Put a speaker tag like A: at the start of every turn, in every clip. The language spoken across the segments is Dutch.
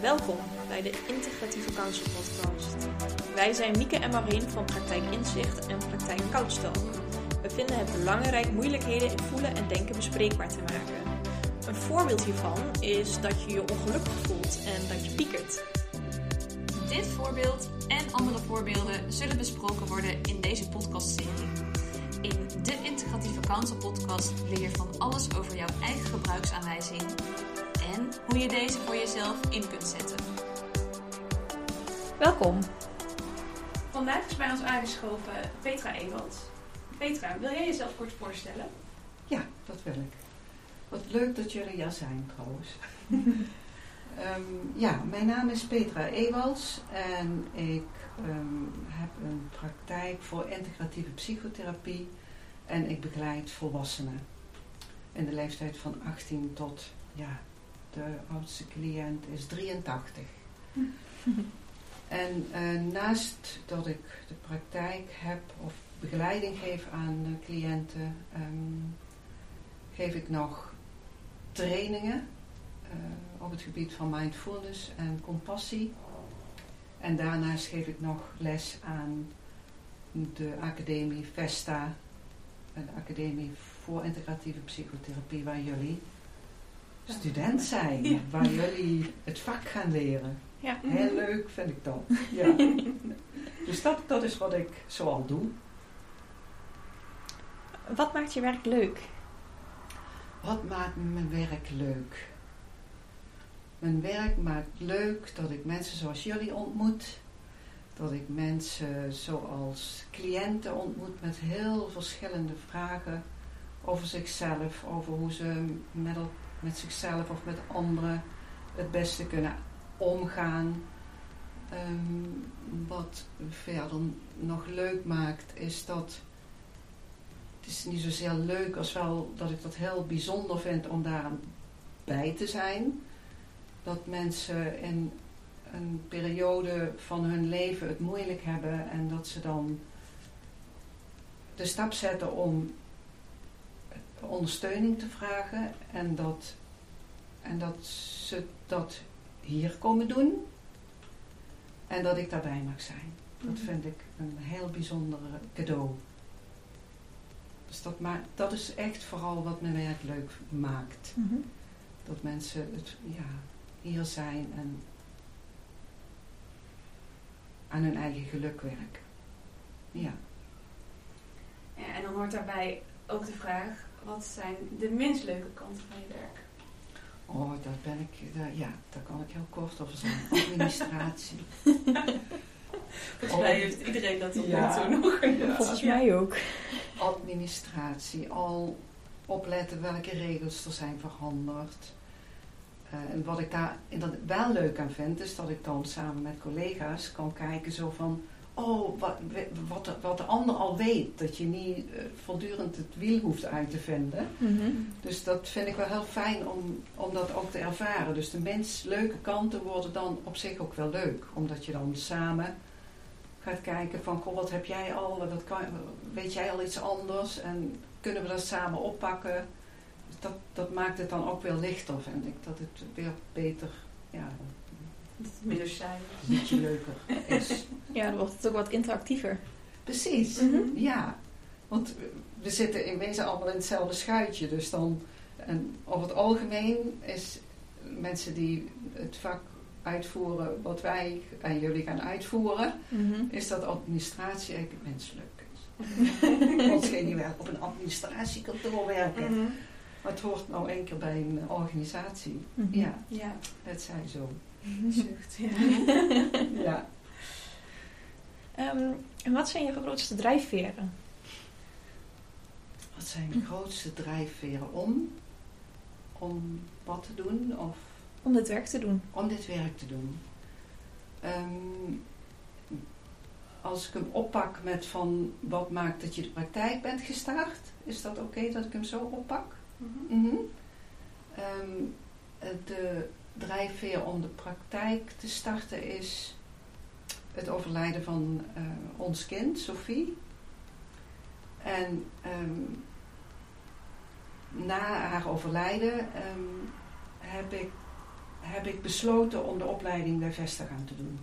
A: Welkom bij de Integratieve Counsel Podcast. Wij zijn Mieke en Marien van Praktijk Inzicht en Praktijk Couchtalk. We vinden het belangrijk moeilijkheden in voelen en denken bespreekbaar te maken. Een voorbeeld hiervan is dat je je ongelukkig voelt en dat je piekert.
B: Dit voorbeeld en andere voorbeelden zullen besproken worden in deze podcastserie. In de Integratieve Counsel podcast leer je van alles over jouw eigen gebruiksaanwijzing en hoe je deze voor jezelf in kunt zetten.
A: Welkom.
B: Vandaag is bij ons aangeschoven Petra Ewald. Petra, wil jij jezelf kort voorstellen?
C: Ja, dat wil ik. Wat leuk dat jullie er zijn trouwens. Ehm, ja, mijn naam is Petra Ewals en ik ehm, heb een praktijk voor integratieve psychotherapie en ik begeleid volwassenen in de leeftijd van 18 tot, ja, de oudste cliënt is 83. en eh, naast dat ik de praktijk heb of begeleiding geef aan cliënten, ehm, geef ik nog trainingen uh, op het gebied van mindfulness en compassie. En daarnaast geef ik nog les aan de academie Vesta, de academie voor integratieve psychotherapie, waar jullie student zijn, ja. waar jullie het vak gaan leren.
A: Ja.
C: Heel leuk vind ik dat. Ja. dus dat, dat is wat ik zoal doe.
A: Wat maakt je werk leuk?
C: Wat maakt mijn werk leuk? Mijn werk maakt leuk dat ik mensen zoals jullie ontmoet. Dat ik mensen zoals cliënten ontmoet met heel verschillende vragen over zichzelf, over hoe ze met, met zichzelf of met anderen het beste kunnen omgaan. Um, wat verder nog leuk maakt, is dat het is niet zozeer leuk als wel dat ik dat heel bijzonder vind om daar bij te zijn. Dat mensen in een periode van hun leven het moeilijk hebben en dat ze dan de stap zetten om ondersteuning te vragen en dat, en dat ze dat hier komen doen en dat ik daarbij mag zijn. Dat vind ik een heel bijzonder cadeau. Dus dat, maakt, dat is echt vooral wat mijn werk leuk maakt.
A: Mm -hmm.
C: Dat mensen het, ja, hier zijn en aan hun eigen geluk werken. Ja.
B: ja. En dan hoort daarbij ook de vraag, wat zijn de minst leuke kanten van je werk?
C: Oh, daar ben ik, daar, ja, daar kan ik heel kort over zijn. Administratie.
B: Volgens mij heeft iedereen dat tot ja. nu toe nog.
A: Ja. Volgens mij ook.
C: Administratie, al opletten welke regels er zijn veranderd. Uh, en wat ik daar dat wel leuk aan vind, is dat ik dan samen met collega's kan kijken zo van... Oh, wat, wat, de, wat de ander al weet. Dat je niet uh, voortdurend het wiel hoeft uit te vinden.
A: Mm -hmm.
C: Dus dat vind ik wel heel fijn om, om dat ook te ervaren. Dus de mens leuke kanten worden dan op zich ook wel leuk. Omdat je dan samen gaat kijken van... Goh, wat heb jij al? Wat kan, weet jij al iets anders? En kunnen we dat samen oppakken? dat, dat maakt het dan ook weer lichter, vind ik. Dat het weer beter, ja,
B: dat het minder saai
C: Een beetje leuker is.
A: Ja, dan wordt het ook wat interactiever.
C: Precies,
A: Mhm.
C: mm -hmm. ja. Want we zitten in wezen allemaal in hetzelfde schuitje. Dus dan, en over het algemeen is mensen die het vak uitvoeren wat wij en jullie gaan uitvoeren,
A: mm -hmm.
C: is dat administratie eigenlijk menselijk is. Want geen niet op een administratiekantoor werken.
B: Mhm.
C: Mm -hmm. Maar het hoort nou één keer bij een organisatie.
A: Mm -hmm.
C: Ja,
B: Ja,
C: het zij zo.
B: zucht. Ja.
C: Ja.
A: Um, en wat zijn je grootste drijfveren?
C: Wat zijn de grootste drijfveren om? Om wat te doen? Of
A: Om dit werk te doen.
C: om dit werk te doen? Um, als ik hem oppak met van wat maakt dat je de praktijk bent gestart, is dat oké okay dat ik hem zo oppak?
B: Mhm.
C: Mm -hmm. um, de drijfveer om de praktijk te starten is het overlijden van uh, ons kind, Sophie. En um, na haar overlijden um, heb ik heb ik besloten om de opleiding bij Vesta gaan te doen.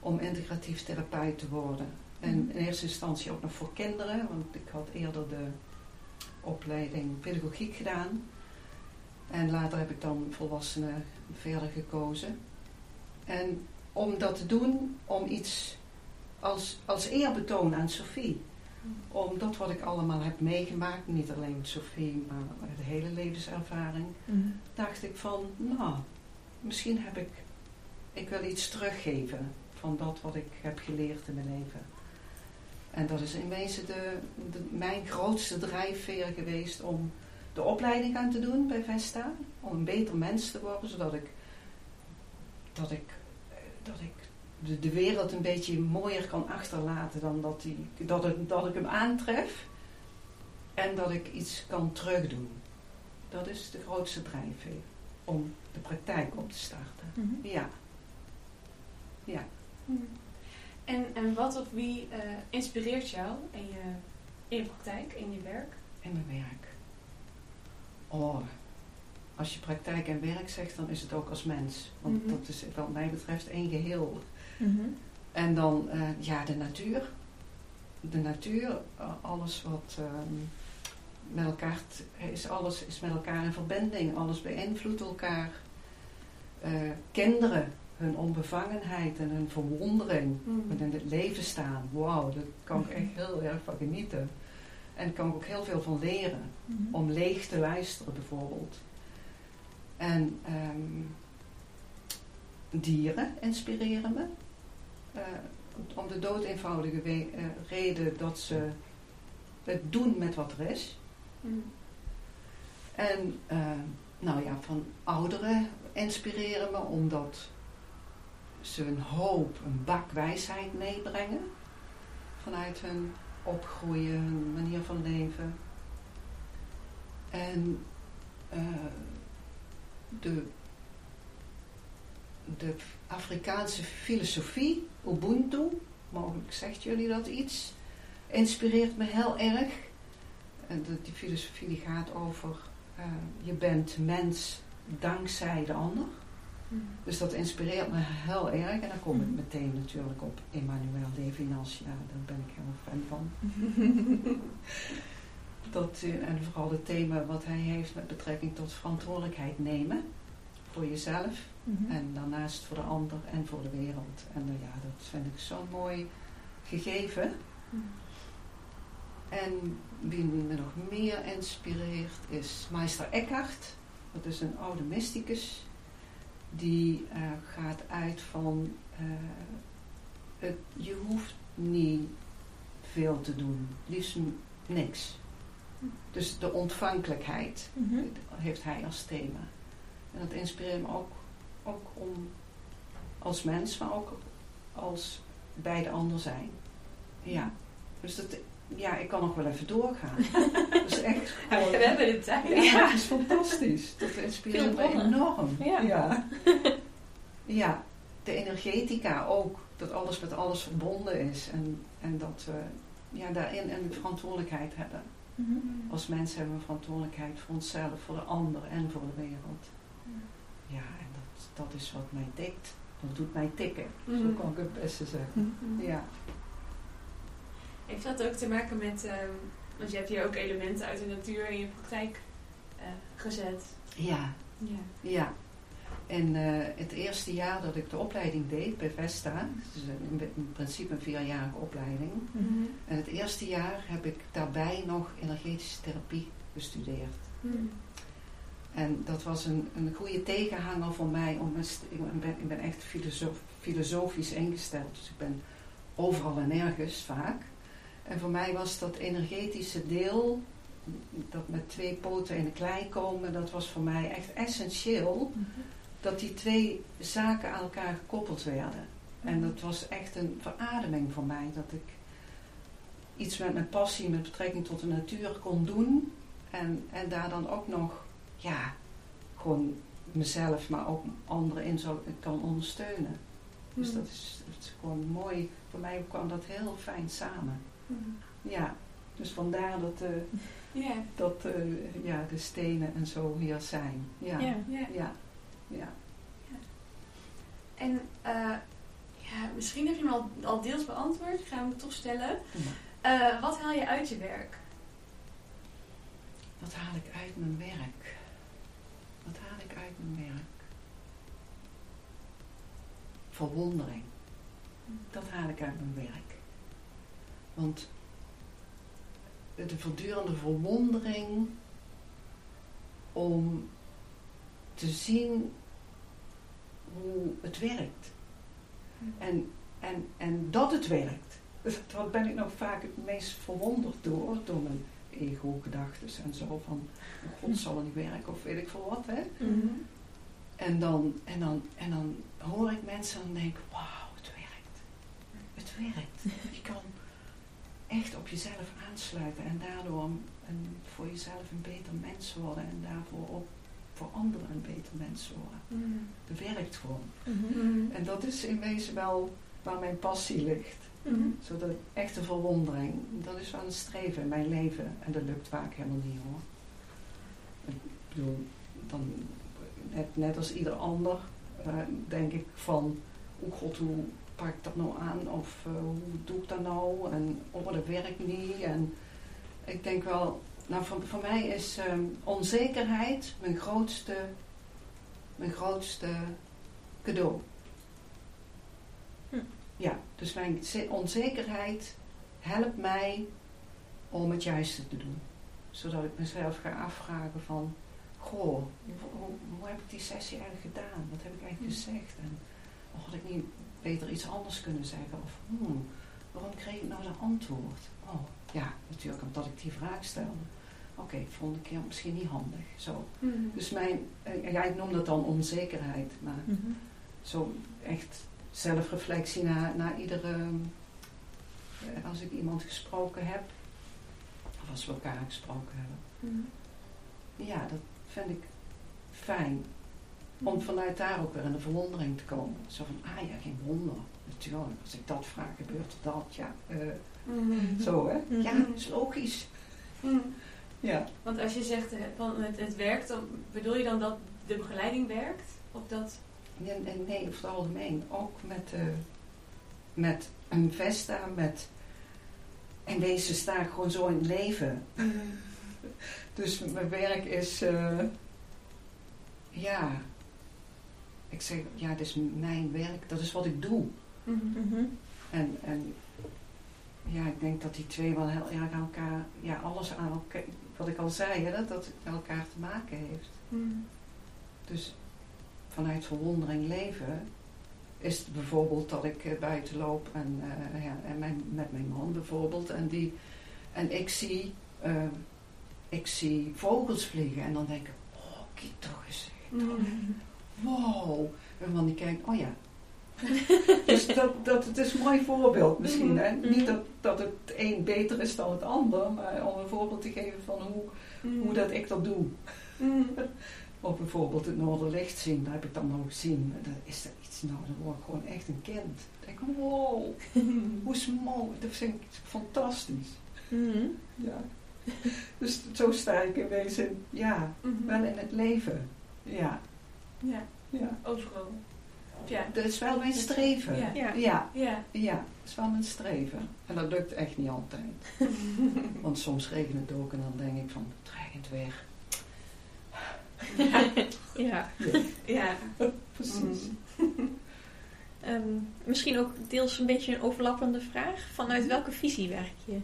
C: Om integratief therapeut te worden. En in eerste instantie ook nog voor kinderen, want ik had eerder de opleiding pedagogiek gedaan. En later heb ik dan volwassenen verder gekozen. En om dat te doen, om iets als, als eerbetoon aan Sophie. Om dat wat ik allemaal heb meegemaakt, niet alleen Sophie, maar de hele levenservaring, dacht ik van, nou, misschien heb ik, ik wil iets teruggeven van dat wat ik heb geleerd in mijn leven. En dat is in wezen de, de, mijn grootste drijfveer geweest om de opleiding aan te doen bij Vesta. Om een beter mens te worden, zodat ik, dat ik, dat ik de, de wereld een beetje mooier kan achterlaten dan dat, die, dat, het, dat ik hem aantref. En dat ik iets kan terugdoen. Dat is de grootste drijfveer om de praktijk op te starten.
A: Mhm.
C: Ja. Ja.
A: En, en wat of wie eh, inspireert jou in je, in je praktijk, in je werk?
C: In mijn werk. Oh, als je praktijk en werk zegt, dan is het ook als mens. Want
A: Mhm.
C: dat is wat mij betreft één geheel. En dan, eh, ja, de natuur. De natuur, eh, alles wat ehm, met elkaar is, alles is met elkaar in verbinding. Alles beïnvloedt elkaar. Eh, kinderen, hun onbevangenheid en hun verwondering. met in het leven staan. Wauw, daar kan ik echt heel erg van genieten. En kan ik ook heel veel van leren. Om leeg te luisteren bijvoorbeeld. En ehm, dieren inspireren me. Eh, om de dood eenvoudige eh, reden dat ze het doen met wat er is. En eh, nou ja, van ouderen inspireren me omdat ze een hoop, een bak wijsheid meebrengen. Vanuit hun opgroeien, hun manier van leven. En eh, de, de Afrikaanse filosofie, Ubuntu, mogelijk zegt jullie dat iets, inspireert me heel erg. En de, die filosofie die gaat over, eh, je bent mens dankzij de ander. Dus dat inspireert me heel erg. En dan kom ik
A: Mhm.
C: meteen natuurlijk op Emmanuel Levinas. Ja, daar ben ik helemaal fan van. Dat, en vooral het thema wat hij heeft met betrekking tot verantwoordelijkheid nemen. Voor jezelf en daarnaast voor de ander en voor de wereld. En eh, ja, dat vind ik zo'n mooi gegeven. En wie me nog meer inspireert is Meister Eckhart. Dat is een oude mysticus. Die eh, gaat uit van, eh, het, je hoeft niet veel te doen. Liefst niks. Dus de ontvankelijkheid heeft hij als thema. En dat inspireert me ook, ook om als mens, maar ook als bij de ander zijn. Ja, dus dat, ja, ik kan nog wel even doorgaan. dat is echt gewoon,
A: We hebben de tijd.
C: ja, dat is fantastisch. Dat inspireert me enorm.
A: Ja.
C: Ja. Ja, de energetica ook. Dat alles met alles verbonden is. En, en dat we ja, daarin een verantwoordelijkheid hebben. Als mensen hebben we verantwoordelijkheid voor onszelf, voor de ander en voor de wereld. Ja, en dat, dat is wat mij tikt. Dat doet mij tikken. Zo
A: Mhm.
C: kan ik het beste zeggen. Ja.
A: Heeft dat ook te maken met, ehm, want je hebt hier ook elementen uit de natuur in je praktijk eh, gezet.
C: Ja,
A: Ja.
C: ja. En eh, het eerste jaar dat ik de opleiding deed bij Vesta, dus in, in principe een vierjarige opleiding. En het eerste jaar heb ik daarbij nog energetische therapie gestudeerd. En dat was een, een goede tegenhanger voor mij. Om ik, ben, ik ben echt filosof, filosofisch ingesteld. Dus ik ben overal en nergens vaak. En voor mij was dat energetische deel, dat met twee poten in de klei komen, dat was voor mij echt essentieel. Dat die twee zaken aan elkaar gekoppeld werden. En dat was echt een verademing voor mij. Dat ik iets met mijn passie, met betrekking tot de natuur kon doen. En, en daar dan ook nog, ja, gewoon mezelf, maar ook anderen in zou, kan ondersteunen. Dus dat is, dat is gewoon mooi. Voor mij kwam dat heel fijn samen. Ja, dus vandaar dat, eh,
A: Ja.
C: dat eh, ja, de stenen en zo hier zijn. Ja,
A: Ja.
C: Ja, ja.
B: En eh, ja, misschien heb je hem al, al deels beantwoord. Ik ga hem toch stellen. Uh, wat haal je uit je werk?
C: Wat haal ik uit mijn werk? Wat haal ik uit mijn werk? Verwondering. Dat haal ik uit mijn werk. Want de voortdurende verwondering om te zien hoe het werkt. En, en, en dat het werkt. Daar ben ik nog vaak het meest verwonderd door, door mijn ego-gedachten en zo. Van, god, zal het niet werken of weet ik veel wat, hè.
B: Mhm.
C: En, dan, en, dan, en dan hoor ik mensen en denk wauw, het werkt. Het werkt. Je kan echt op jezelf aansluiten en daardoor een, voor jezelf een beter mens worden en daarvoor ook voor anderen een beter mens worden.
B: Mhm.
C: Het werkt gewoon.
B: Mhm.
C: En dat is in wezen wel waar mijn passie ligt.
B: Mhm.
C: Zodat echte verwondering, dat is wel een streven in mijn leven. En dat lukt vaak helemaal niet hoor. Ik bedoel, dan, net, net als ieder ander, eh, denk ik van, oh god, hoe pak ik dat nou aan? Of eh, hoe doe ik dat nou? En oh, dat werkt niet. En ik denk wel, nou voor, voor mij is ehm, onzekerheid mijn grootste, mijn grootste cadeau.
A: Hm.
C: Ja, dus mijn ze- onzekerheid helpt mij om het juiste te doen. Zodat ik mezelf ga afvragen van, goh, hoe, heb ik die sessie eigenlijk gedaan? Wat heb ik eigenlijk
B: Hm.
C: gezegd? En of had ik niet beter iets anders kunnen zeggen? Of hmm, waarom kreeg ik nou zo'n antwoord? Oh, ja, natuurlijk omdat ik die vraag stelde. Oké, volgende keer misschien niet handig. Zo.
B: Mhm.
C: Dus mijn, eh, ja, ik noem dat dan onzekerheid, maar
A: Mhm.
C: zo echt zelfreflectie na, na iedere. eh, Als ik iemand gesproken heb, of als we elkaar gesproken hebben.
B: Mhm.
C: Ja, dat vind ik fijn. Om vanuit daar ook weer in de verwondering te komen. Zo van, ah ja, geen wonder. Natuurlijk, als ik dat vraag, gebeurt er dat. Ja, eh,
B: Mhm.
C: zo hè. Ja, dat is logisch.
B: Mhm.
C: Ja.
B: Want als je zegt eh, van het, het werkt, dan bedoel je dan dat de begeleiding werkt? Of dat...
C: Nee, nee, nee, over het algemeen. Ook met, eh met een Vesta, met... En deze sta ik gewoon zo in het leven. Dus mijn werk is... eh, ja... Ik zeg, ja, het is mijn werk. Dat is wat ik doe.
B: Mhm.
A: Mhm.
C: En, en ja, ik denk dat die twee wel heel erg aan elkaar... Ja, alles aan elkaar... Wat ik al zei, hè, dat, dat het met elkaar te maken heeft.
B: Mhm.
C: Dus vanuit verwondering leven is het bijvoorbeeld dat ik eh, buiten loop en, eh, ja, en mijn, met mijn man bijvoorbeeld en, die, en ik, zie, eh, ik zie vogels vliegen en dan denk ik, oh kijk toch eens,
B: Mhm.
C: wow. En dan die kijkt, oh ja. dus dat, dat, het is een mooi voorbeeld misschien. Hè?
A: Mhm.
C: Niet dat, dat het een beter is dan het ander, maar om een voorbeeld te geven van hoe, hoe dat ik dat doe.
B: Mhm.
C: Of bijvoorbeeld het Noorderlicht zien, dat heb ik dan nog gezien. Dan is er iets, nou, dan word ik gewoon echt een kind. Dan denk ik, wow, hoe mooi. Dat vind ik fantastisch.
A: Mhm.
C: Ja. Dus zo sta ik in wezen, ja,
B: Mhm.
C: wel in het leven. Ja,
B: Ja,
C: ja.
B: overal. Ja.
C: Dat is wel mijn streven.
B: Ja.
A: Ja.
C: ja,
B: Ja.
C: ja, dat is wel mijn streven. En dat lukt echt niet altijd. Want soms regent het ook en dan denk ik van, het regent weer.
A: Ja.
B: Ja.
C: Precies.
A: Ehm, misschien ook deels een beetje een overlappende vraag. Vanuit welke visie werk je?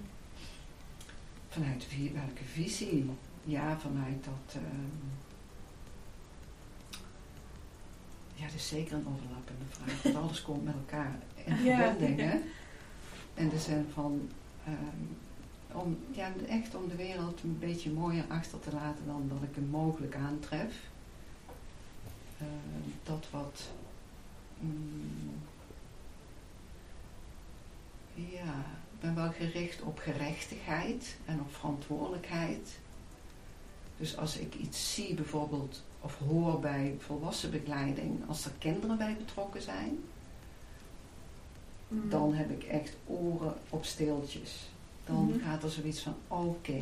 C: Vanuit wie, welke visie? Ja, vanuit dat. ehm, ja, dat is zeker een overlappende vraag. Want alles komt met elkaar in
B: Ja.
C: verbinding, hè? In de zin van. ehm, om, ja, echt om de wereld een beetje mooier achter te laten dan dat ik hem mogelijk aantref. Ehm, dat wat. mm, ja, ik ben wel gericht op gerechtigheid en op verantwoordelijkheid. Dus als ik iets zie bijvoorbeeld, of hoor bij volwassenbegeleiding, als er kinderen bij betrokken zijn,
B: Mhm.
C: dan heb ik echt oren op steeltjes. Dan
B: Mhm.
C: gaat er zoiets van, oké,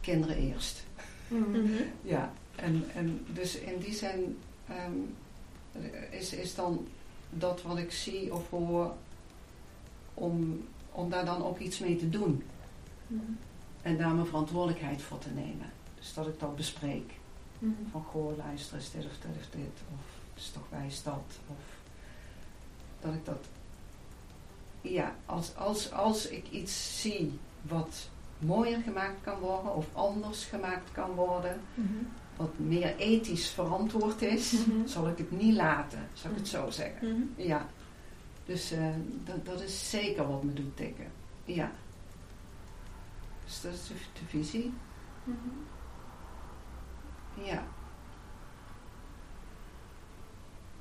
C: kinderen eerst.
B: Mhm.
A: Mhm.
C: Ja, en, en dus in die zin, ehm, is, is dan dat wat ik zie of hoor, om, om daar dan ook iets mee te doen.
A: Mhm.
C: En daar mijn verantwoordelijkheid voor te nemen. Dus dat ik dat bespreek.
A: Mhm.
C: Van goh, luister, is dit of dit of dit. Of het is toch wijs dat. Of dat ik dat... Ja, als, als, als ik iets zie wat mooier gemaakt kan worden of anders gemaakt kan worden,
A: Mhm.
C: wat meer ethisch verantwoord is,
A: Mhm.
C: zal ik het niet laten, zal ik het zo zeggen. Ja, dus eh, dat, dat is zeker wat me doet tikken. Ja. Dus dat is de, de visie. Ja.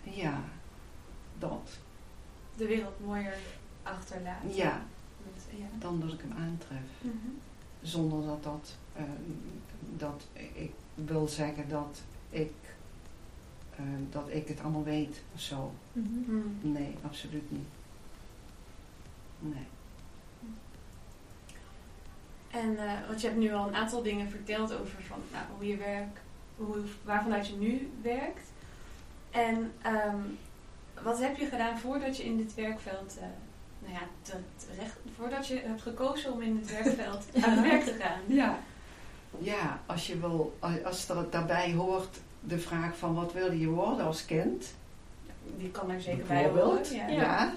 C: Ja, dat.
A: De wereld mooier achterlaten.
C: Ja,
A: Met- ja.
C: dan dat ik hem aantref.
A: Mhm.
C: Zonder dat dat, eh, dat ik wil zeggen dat ik, eh, dat ik het allemaal weet of zo.
A: Mhm.
C: Nee, absoluut niet. Nee.
A: En eh, want je hebt nu al een aantal dingen verteld over van, nou, hoe je werkt, hoe, waarvanuit je nu werkt. En ehm, wat heb je gedaan voordat je in dit werkveld, eh, nou ja, te- terecht, voordat je hebt gekozen om in het werkveld aan het werk te gaan?
C: Ja. Ja, als je wil, als er daarbij hoort de vraag van wat wilde je worden als kind?
A: Die kan er zeker bij horen.
C: Ja.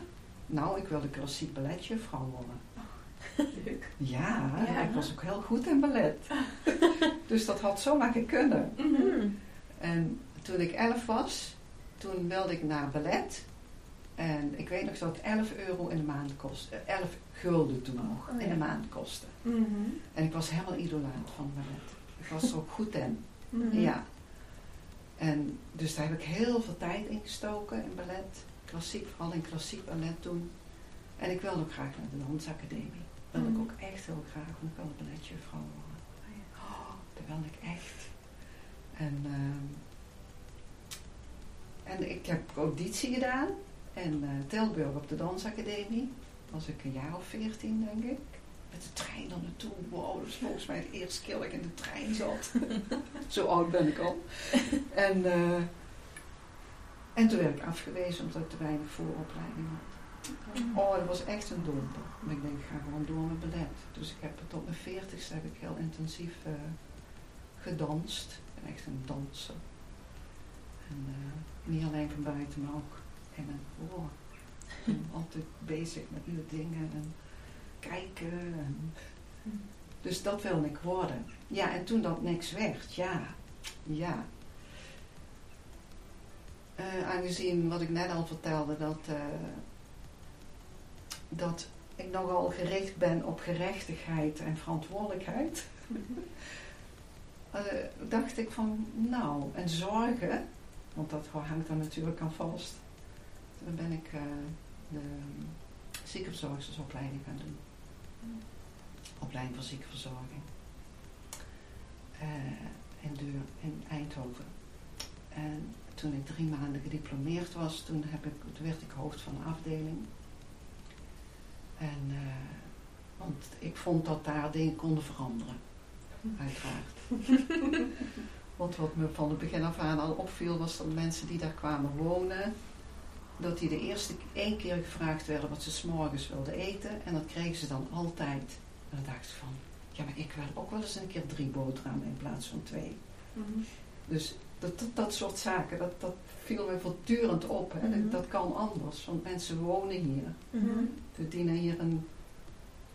C: Nou, ik wilde klassiek balletjuffrouw worden.
A: Leuk.
C: Ja,
A: Ja.
C: ik was ook heel goed in ballet. dus dat had zomaar kunnen.
A: Mhm.
C: En toen ik elf was, toen wilde ik naar ballet. En ik weet nog dat het 11 euro in de maand kostte. eh, 11 gulden toen nog
A: Oh, ja.
C: in de maand kostte.
A: Mhm.
C: En ik was helemaal idolaat van ballet. Ik was er ook goed in.
A: Mhm.
C: Ja. En dus daar heb ik heel veel tijd in gestoken in ballet. Klassiek, vooral in klassiek ballet toen. En ik wilde ook graag naar de dansacademie.
A: Mhm.
C: ik ook echt heel graag, want ik balletjuffrouw worden. Oh, dat wilde ik echt. En, ehm, en ik heb auditie gedaan in eh, Tilburg op de dansacademie. Was ik een jaar of veertien, denk ik. Met de trein er naartoe. Wow, dat is volgens mij de eerste keer dat ik in de trein zat. Zo oud ben ik al. En, eh, en toen werd ik afgewezen omdat ik te weinig vooropleiding had. Oh, dat was echt een domper. Maar ik denk, ik ga gewoon door met ballet. Dus ik heb tot mijn veertigste heb ik heel intensief eh, gedanst. Ik ben echt een danser. En eh, niet alleen van buiten, maar ook in en voor. Ik ben altijd bezig met nieuwe dingen en kijken. En dus dat wilde ik worden. Ja, en toen dat niks werd, ja. Ja. Eh, aangezien wat ik net al vertelde, dat, dat ik nogal gericht ben op gerechtigheid en verantwoordelijkheid, eh, dacht ik van, nou, en zorgen, want dat hangt er natuurlijk aan vast. Toen ben ik eh, de ziekenverzorgersopleiding gaan doen. Opleiding voor ziekenverzorging. Eh, in, Deur, in Eindhoven. En toen ik drie maanden gediplomeerd was, toen, heb ik, toen werd ik hoofd van een afdeling. En, eh, want ik vond dat daar dingen konden veranderen. Uiteraard. want wat me van het begin af aan al opviel, was dat mensen die daar kwamen wonen, dat die de eerste één keer gevraagd werden wat ze s'morgens wilden eten. En dat kregen ze dan altijd. En dan dacht ik van, ja, maar ik wil ook wel eens een keer drie boterhammen in plaats van twee.
A: Mhm.
C: Dus dat, dat, dat soort zaken, dat, dat viel me voortdurend op. Hè.
A: Mhm.
C: dat, dat kan anders, want mensen wonen hier.
A: Mhm.
C: We dienen hier een,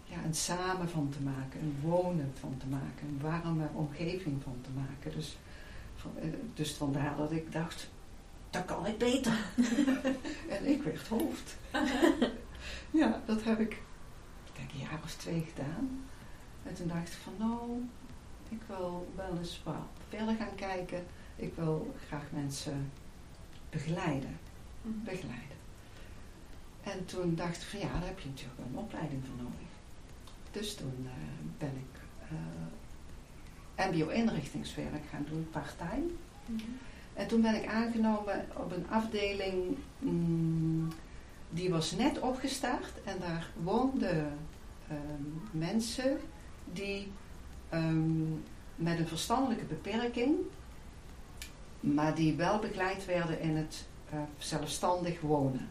C: ja, een samen van te maken, een wonen van te maken, een warme omgeving van te maken. Dus, van, eh, dus vandaar dat ik dacht, dat kan ik beter. en ik werd hoofd. ja, dat heb ik, ik denk een jaar of twee gedaan. En toen dacht ik van nou, ik wil wel eens wat verder gaan kijken. Ik wil graag mensen begeleiden.
A: Mhm.
C: begeleiden. En toen dacht ik van ja, daar heb je natuurlijk wel een opleiding voor nodig. Dus toen eh, ben ik eh mbo-inrichtingswerk gaan doen, part-time.
A: Mhm.
C: En toen ben ik aangenomen op een afdeling, mm, die was net opgestart. En daar woonden ehm, mensen die ehm, met een verstandelijke beperking, maar die wel begeleid werden in het eh, zelfstandig wonen.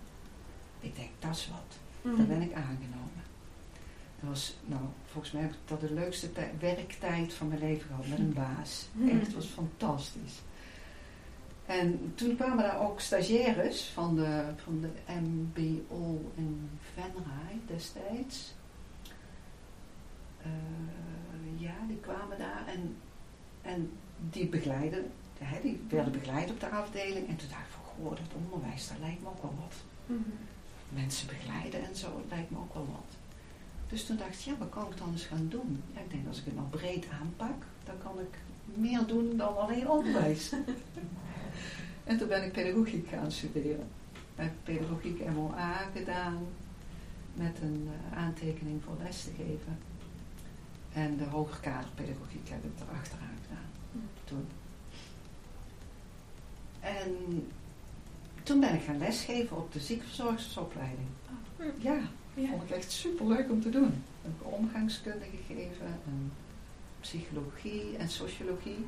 C: Ik denk, dat is wat.
B: Mhm.
C: Daar ben ik aangenomen. Dat was, nou, volgens mij heb ik dat de leukste tij- werktijd van mijn leven gehad met een baas. Echt, het was fantastisch. En toen kwamen daar ook stagiaires van de, van de MBO in Venray destijds. Eh, ja, die kwamen daar en, en die begeleiden, hè, die werden begeleid op de afdeling. En toen dacht ik van, goh, dat onderwijs, dat lijkt me ook wel wat
B: Mhm.
C: mensen begeleiden en zo, dat lijkt me ook wel wat. Dus toen dacht ik, ja, wat kan ik dan eens gaan doen? Ja, ik denk, als ik het nou breed aanpak, dan kan ik meer doen dan alleen onderwijs. en toen ben ik pedagogiek gaan studeren. Ik heb pedagogiek MOA gedaan, met een eh, aantekening voor les te geven. En de hoger kaderpedagogiek heb ik erachteraan gedaan toen. En toen ben ik gaan lesgeven op de ziekenverzorgersopleiding.
B: Oh.
C: Ja,
B: Ja.
C: vond ik echt super leuk om te doen. Ik heb omgangskunde gegeven, en psychologie en sociologie.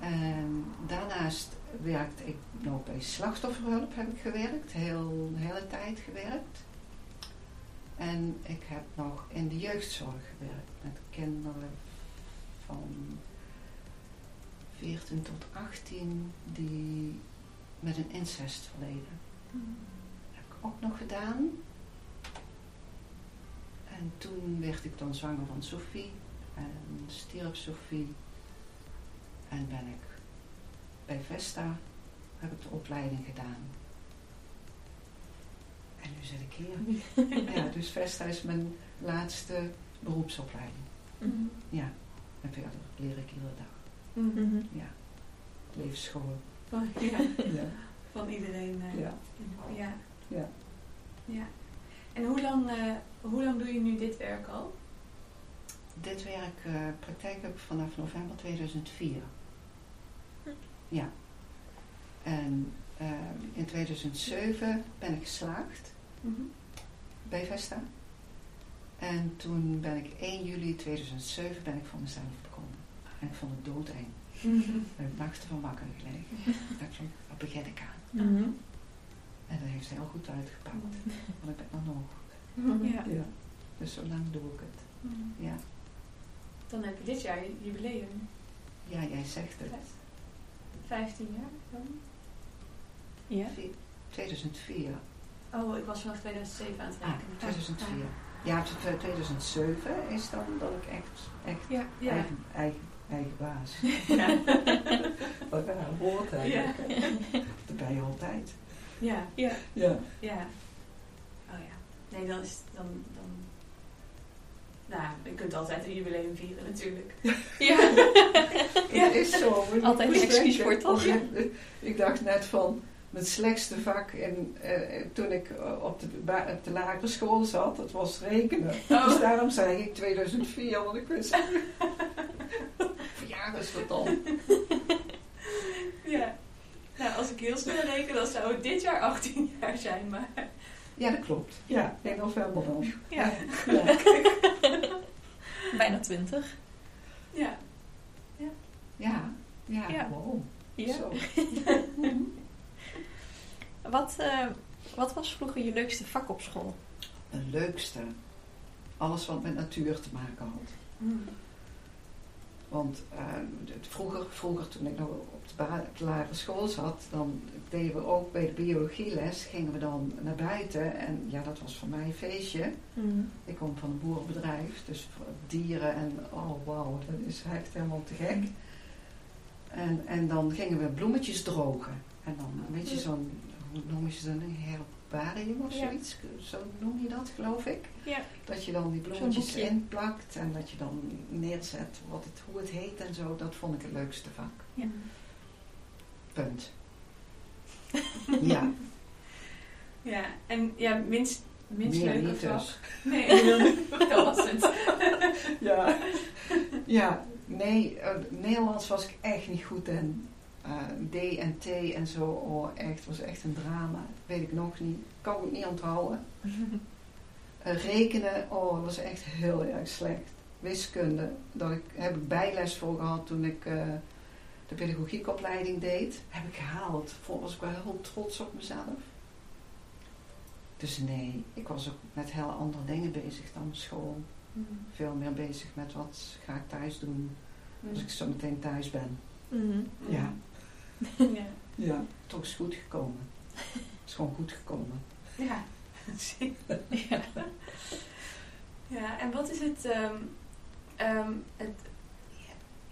C: En daarnaast werkte ik nog bij slachtofferhulp heb ik gewerkt, heel, hele tijd gewerkt. En ik heb nog in de jeugdzorg gewerkt met kinderen van 14 tot 18 die met een incestverleden. heb ik ook nog gedaan. En toen werd ik dan zwanger van Sophie en stierf Sophie. En ben ik bij Vesta, heb ik de opleiding gedaan. En nu zit ik hier. Ja, dus Vesta is mijn laatste beroepsopleiding.
B: Mhm.
C: Ja, en verder leer ik iedere dag.
B: Mhm.
C: Ja, levensschool.
B: Van, ja,
C: Ja,
B: van iedereen. eh,
C: ja,
B: ja.
C: ja.
B: Ja. En hoe lang, eh, hoe lang doe je nu dit werk al?
C: Dit werk, eh, praktijk heb ik vanaf november 2004.
A: Hm.
C: Ja. En eh, in 2007 ben ik geslaagd bij Vesta. En toen ben ik 1 juli 2007 ben ik voor mezelf. En ik vond het doodeng. Ik heb nachten van wakker gelegen. ik dacht van, wat begin ik aan?
A: Mhm.
C: En dat heeft heel goed uitgepakt. Want ik ben nog nog.
A: Ja.
C: Ja. Dus zo lang doe ik het. Ja.
B: Dan heb je dit jaar je jubileum.
C: Ja, jij zegt het.
B: 15 jaar dan?
A: Ja.
C: 2004.
B: Oh, ik was vanaf 2007 aan het
C: Ah,
B: rekenen.
C: 2004. Ja, t- 2007 is dan dat ik echt, echt
A: Ja.
B: Ja.
C: eigen, eigen, eigen baas.
B: Ja.
C: Wat raar woord eigenlijk. Dat ben je altijd.
B: Ja.
A: Ja.
C: Ja.
B: Ja. Oh ja. Nee, dan is dan, dan... Nou, je kunt altijd een jubileum vieren natuurlijk.
A: Ja.
C: Het is zo. maar
A: Altijd
C: moest
A: excuus voor, toch?
C: ja, Ik dacht net van, mijn slechtste vak in, eh, toen ik eh, op de, op de lagere school zat, dat was rekenen.
B: Oh.
C: Dus daarom zei ik 2004, want ik wist Verjaardag is dat dan.
B: Ja. Nou, als ik heel snel reken, dan zou het dit jaar 18 jaar zijn, maar...
C: Ja, dat klopt. Ja, in november dan.
A: Ja.
C: Ja.
A: Bijna twintig.
B: Ja.
C: Ja, ja,
A: Ja.
C: wow.
A: Ja.
C: Zo.
A: Wat, eh, wat was vroeger je leukste vak op school?
C: Het leukste. Alles wat met natuur te maken had. Want eh, het- vroeger, vroeger, toen ik nog op de, de lagere school zat, dan deden we ook bij de biologieles, gingen we dan naar buiten. En ja, dat was voor mij een feestje. Ik kom van een boerenbedrijf, dus dieren en oh wauw, dat is echt helemaal te gek. En, en dan gingen we bloemetjes drogen. En dan een beetje zo'n, hoe noem je ze dan, een herbarium of
A: Ja.
C: zoiets, zo noem je dat geloof ik.
A: Ja.
C: Dat je dan die bloemetjes inplakt en dat je dan neerzet wat het, hoe het heet en zo. Dat vond ik het leukste vak.
A: Ja.
C: Punt. ja,
B: Ja, en ja, minst, minst
C: meer
B: leuke vak.
C: dus.
B: Nee, dat was het.
C: Ja. ja, nee, eh, Nederlands was ik echt niet goed in. Eh, D en T en zo, oh echt, was echt een drama. Weet ik nog niet. Kan ik niet onthouden. Eh, rekenen, oh, dat was echt heel erg slecht. Wiskunde, daar ik, heb ik bijles voor gehad toen ik eh, de pedagogiekopleiding deed, heb ik gehaald. Was ik wel heel trots op mezelf. Dus nee, ik was ook met heel andere dingen bezig dan school. Veel meer bezig met wat ga ik thuis doen als ik zo meteen thuis ben.
A: Mhm.
C: Ja,
B: ja.
C: ja. toch is goed gekomen. is gewoon goed gekomen.
B: Ja, ja. Ja, en wat is het, ehm, ehm, het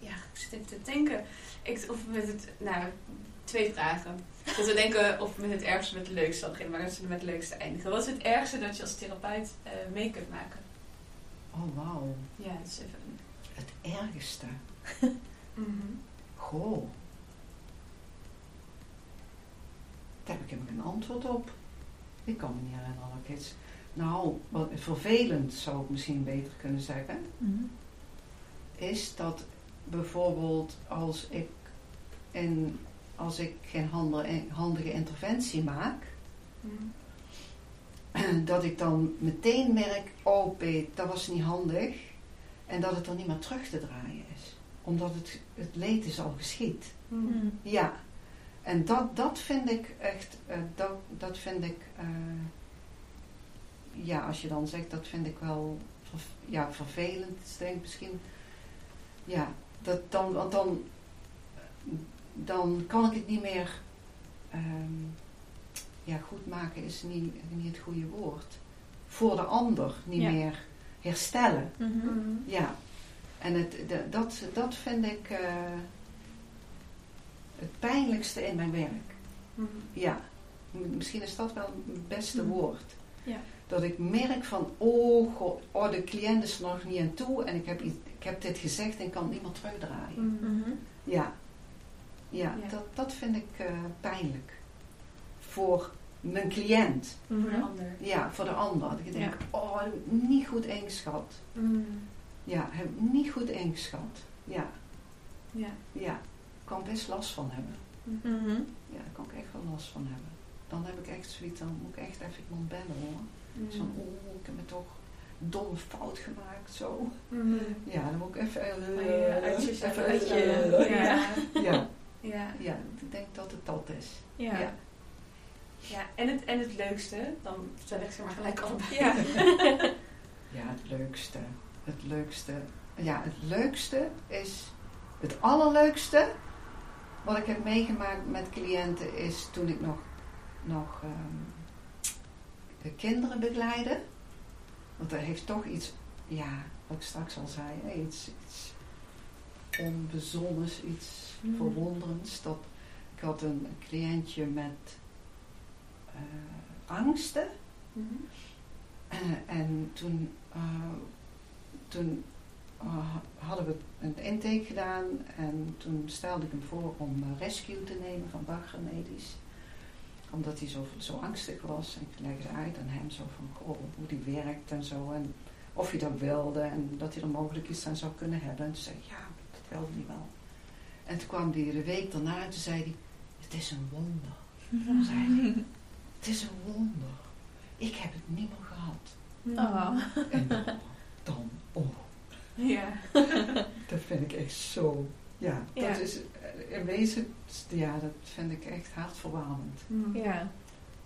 B: ja, ik zit even te denken, ik, of met het, nou, twee vragen. Dat we denken of met het ergste met het leukste beginnen, maar dat we met het leukste eindigen. Wat is het ergste dat je als therapeut eh, mee kunt maken?
C: Oh, wauw.
B: Ja, dat is even...
C: Het ergste.
B: Mhm.
C: Goh. Daar heb ik helemaal geen antwoord op. Ik kan me niet herinneren dat ik iets... Nou, wat vervelend zou ik misschien beter kunnen zeggen,
A: Mhm.
C: is dat bijvoorbeeld als ik, in, als ik geen handige, handige interventie maak,
B: Mhm.
C: dat ik dan meteen merk, oh Peet, dat was niet handig. En dat het er niet meer terug te draaien is. Omdat het, het leed is al geschied.
B: Mhm.
C: Ja. En dat, dat vind ik echt, eh, dat, dat vind ik, eh, ja, als je dan zegt, dat vind ik wel ver- ja, vervelend, denk ik misschien. Ja, dat dan, want dan, dan kan ik het niet meer, ehm, ja, goed maken is niet, niet het goede woord. Voor de ander niet
A: Ja.
C: meer herstellen.
A: Mhm.
B: Mhm.
C: Ja, en het, de- dat, dat vind ik eh, het pijnlijkste in mijn werk.
B: Mhm.
C: Ja, misschien is dat wel het beste
A: Mhm.
C: woord.
A: Ja.
C: Dat ik merk van, oh, god, oh, de cliënt is er nog niet aan toe en ik heb, ik heb dit gezegd en kan meer terugdraaien.
B: Mhm.
C: Ja, ja,
B: Ja.
C: Dat, dat vind ik eh, pijnlijk. Voor mijn cliënt.
B: Voor de ander.
C: Ja, voor de ander. Dat ik denk,
A: Ja.
C: oh, heb ik niet goed ingeschat. Ja, heb ik niet goed ingeschat. Ja,
B: Ja.
C: ja. Ik kan best last van hebben.
A: Mhm.
C: Ja, daar kan ik echt wel last van hebben. Dan heb ik echt zoiets, dan moet ik echt even iemand bellen hoor. Zo van,
B: Mhm.
C: oh, ik heb me toch dom fout gemaakt, zo.
B: Mhm.
C: Ja, dan moet ik even... eh,
B: Oh ja, uit
C: even-
B: uit je- ja.
C: ja,
B: Ja.
C: ja, ik denk dat het dat is.
A: Ja.
C: Ja.
B: Ja, en het, en het leukste, dan stel ik ze maar gelijk allebei.
A: Ja.
C: Ja, het leukste. Het leukste. Ja, het leukste is... Het allerleukste wat ik heb meegemaakt met cliënten is toen ik nog, nog ehm, de kinderen begeleide. Want dat heeft toch iets, ja, wat ik straks al zei, iets, iets onbezonnens, iets
B: Mhm.
C: verwonderends. Dat, ik had een cliëntje met eh, angsten. Eh, en toen, eh, toen hadden we een intake gedaan en toen stelde ik hem voor om eh, rescue te nemen van Bagger Medisch. Omdat hij zo, zo angstig was. En ik legde uit aan hem zo van goh, hoe die werkt en zo. En of hij dat wilde en dat hij er mogelijk iets aan zou kunnen hebben. En toen zei ik, ja, dat wilde hij wel. En toen kwam hij de week daarna en toen zei hij, het is een wonder. Zei hij. Het is een wonder. Ik heb het niet meer gehad.
A: Oh.
C: En dan, dan oh,
B: Ja.
C: dat vind ik echt zo. Ja,
A: Ja.
C: dat is eh, in wezen, ja, dat vind ik echt hartverwarmend.
B: Mhm.
A: Ja.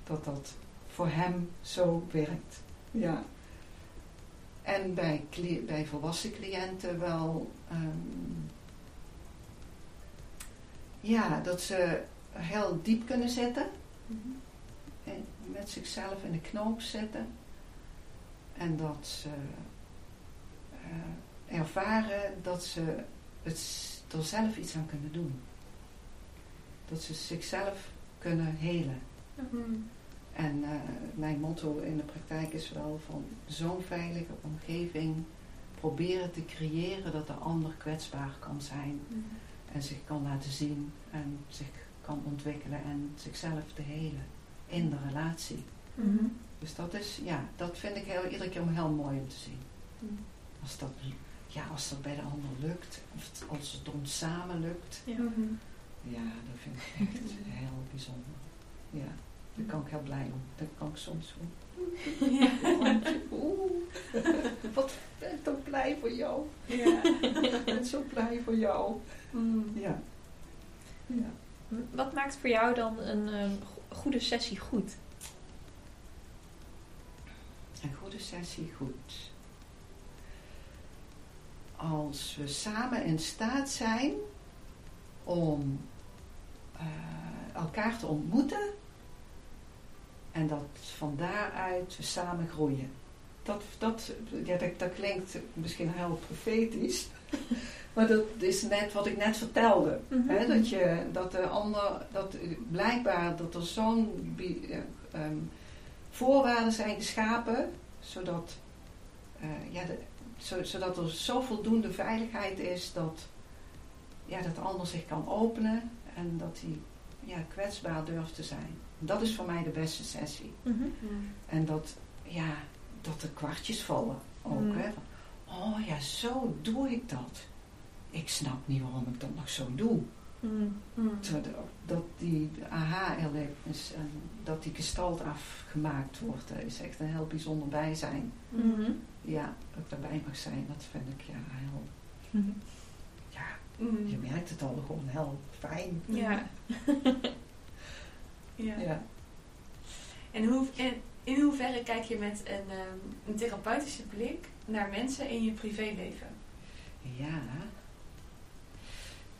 C: Dat dat voor hem zo werkt. Ja. En bij, cli- bij volwassen cliënten wel, ehm, ja, dat ze heel diep kunnen zitten.
B: Mhm.
C: en met zichzelf in de knoop zitten. En dat ze eh, ervaren dat ze het, er zelf iets aan kunnen doen. Dat ze zichzelf kunnen helen.
B: Mhm.
C: En eh, mijn motto in de praktijk is wel van zo'n veilige omgeving proberen te creëren dat de ander kwetsbaar kan zijn
B: Mhm.
C: en zich kan laten zien en zich kan ontwikkelen en zichzelf te helen in de relatie.
A: Mhm.
C: Dus dat is, ja, dat vind ik heel, iedere keer heel mooi om te zien. Als dat, ja, als dat bij de ander lukt, of het- als het ons samen lukt,
A: Ja.
B: Mhm.
C: ja, dat vind ik echt heel bijzonder. Ja, daar kan ik heel blij om. Dat kan ik soms doen.
B: Ja.
C: Oeh, wat ben ik toch blij voor jou.
B: Ja.
C: Ik ben zo blij voor jou.
B: Mhm.
C: Ja, Ja.
A: Wat maakt voor jou dan een ehm, go- goede sessie goed?
C: Een goede sessie goed. Als we samen in staat zijn om eh, elkaar te ontmoeten en dat van daaruit we samen groeien. Dat, dat, ja, dat, dat klinkt misschien heel profetisch, maar dat is net wat ik net vertelde.
A: Mhm.
C: Hè, dat, je, dat de ander, dat blijkbaar dat er zo'n eh, ehm, voorwaarden zijn geschapen, zodat, eh, ja, de, zodat er zo voldoende veiligheid is dat, ja, dat de ander zich kan openen en dat hij ja, kwetsbaar durft te zijn. Dat is voor mij de beste sessie.
A: Mhm.
C: En dat, ja, dat er kwartjes vallen ook.
A: Mm.
C: Hè? Van, oh ja, zo doe ik dat. Ik snap niet waarom ik dat nog zo doe. Terwijl de- Dat die aha-erlebnis en dat die gestalt afgemaakt wordt, dat is echt een heel bijzonder bijzijn.
A: Mhm.
C: Ja, dat ik daarbij mag zijn, dat vind ik ja heel,
A: Mhm.
C: ja,
B: Mhm.
C: je merkt het al gewoon heel fijn.
A: Ja.
B: Ja.
C: Ja.
B: En hoe, in, in hoeverre kijk je met een, ehm, een therapeutische blik naar mensen in je privéleven?
C: ja,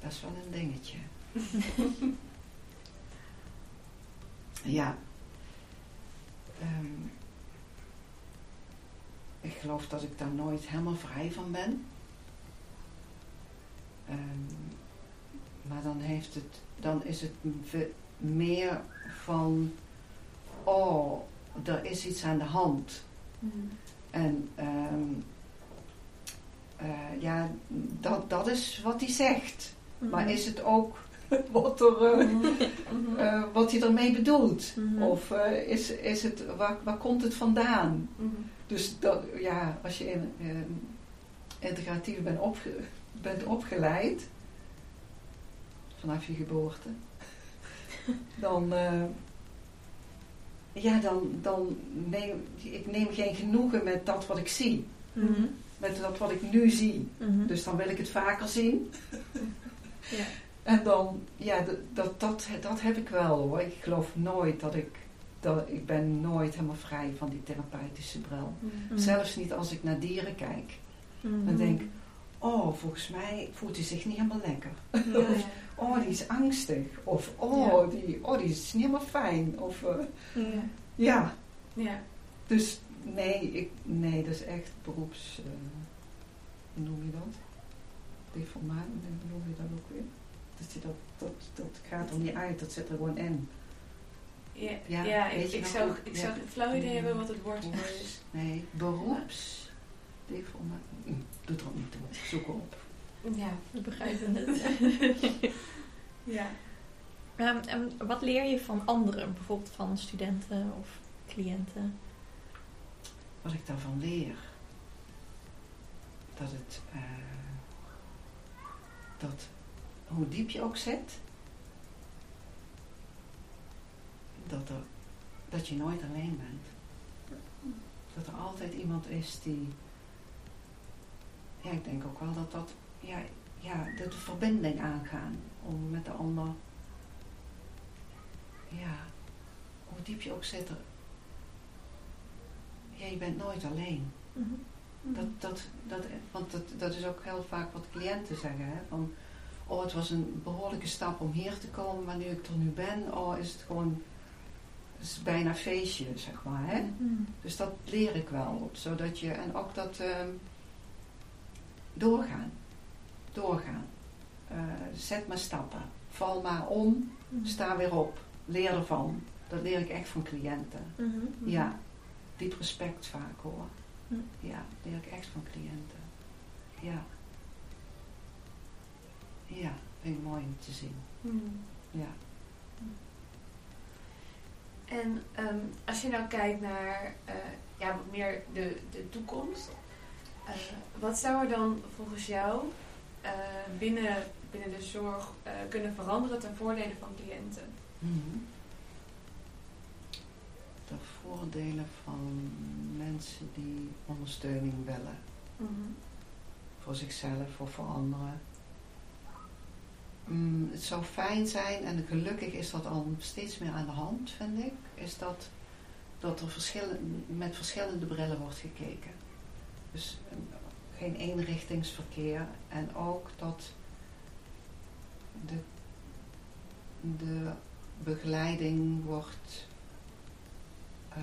C: dat is wel een dingetje. Ja. Ehm, ik geloof dat ik daar nooit helemaal vrij van ben. Ehm, maar dan, heeft het, dan is het meer van, oh, er is iets aan de hand. En ehm, eh, ja, dat, dat is wat hij zegt.
A: Mhm.
C: Maar is het ook wat, er, eh,
B: Mhm.
C: eh, wat hij ermee bedoelt?
A: Mhm.
C: Of eh, is, is het, waar, waar komt het vandaan?
B: Mhm.
C: Dus dat, ja, als je in, integratief bent, opge, bent opgeleid, vanaf je geboorte, dan, ja, dan, dan neem ik neem geen genoegen met dat wat ik zie.
A: Mhm.
C: Met dat wat ik nu zie.
A: Mhm.
C: Dus dan wil ik het vaker zien.
A: Ja.
C: En dan, ja, dat, dat, dat, dat heb ik wel hoor. Ik geloof nooit dat ik, dat, ik ben nooit helemaal vrij van die therapeutische bril.
A: Mhm.
C: Zelfs niet als ik naar dieren kijk.
A: Mhm.
C: Dan denk ik, oh, volgens mij voelt hij zich niet helemaal lekker.
B: Ja, ja.
C: Oh, die is angstig. Of, oh,
A: Ja.
C: die, oh die is niet helemaal fijn. Of, eh,
A: Ja.
C: ja,
B: Ja.
C: dus nee, ik, nee, dat is echt beroeps... eh, hoe noem je dat? Deformaat, hoe noem je dat ook weer? Dat, je dat, dat, dat gaat er niet uit, dat zit er gewoon in.
B: Ja,
C: Ja,
B: ik, ik
C: nog
B: zou, ik
C: ja.
B: zou een flauw idee hebben wat het woord is.
C: Nee, beroeps... Deformaat... Hm, Doet er ook niet toe. Zoek op.
B: Ja.
A: We begrijpen het.
B: ja.
A: En wat leer je van anderen, bijvoorbeeld van studenten of cliënten?
C: wat ik daarvan leer. Dat het, eh, dat hoe diep je ook zit, dat, er, dat je nooit alleen bent. Dat er altijd iemand is die, ja, ik denk ook wel dat dat, ja, ja de verbinding aangaan om met de ander, ja, hoe diep je ook zit, ja, je bent nooit alleen.
A: Mhm.
C: Dat, dat, dat, want dat, dat is ook heel vaak wat cliënten zeggen. Hè? Van, oh, het was een behoorlijke stap om hier te komen, maar nu ik er nu ben, oh, is het gewoon is bijna feestje, zeg maar. Hè?
A: Mhm.
C: Dus dat leer ik wel, zodat je, en ook dat ehm, doorgaan, doorgaan. Eh, zet maar stappen, val maar om,
A: Mhm.
C: sta weer op, leer ervan. Dat leer ik echt van cliënten.
A: Mhm.
C: Ja, diep respect vaak hoor.
A: Hm.
C: Ja, leer ik echt van cliënten. Ja. Ja, vind ik mooi om te zien.
B: Hmm.
C: Ja.
B: En ehm, als je nou kijkt naar eh, ja, wat meer de, de toekomst, eh, wat zou er dan volgens jou eh, binnen, binnen de zorg kunnen veranderen ten voordele van cliënten?
C: Mhm. De voordelen van mensen die ondersteuning willen. Voor zichzelf of voor anderen. mm, het zou fijn zijn, en gelukkig is dat al steeds meer aan de hand, vind ik, is dat, dat er verschillen, met verschillende brillen wordt gekeken. Dus eh, geen eenrichtingsverkeer en ook dat de, de begeleiding wordt eh,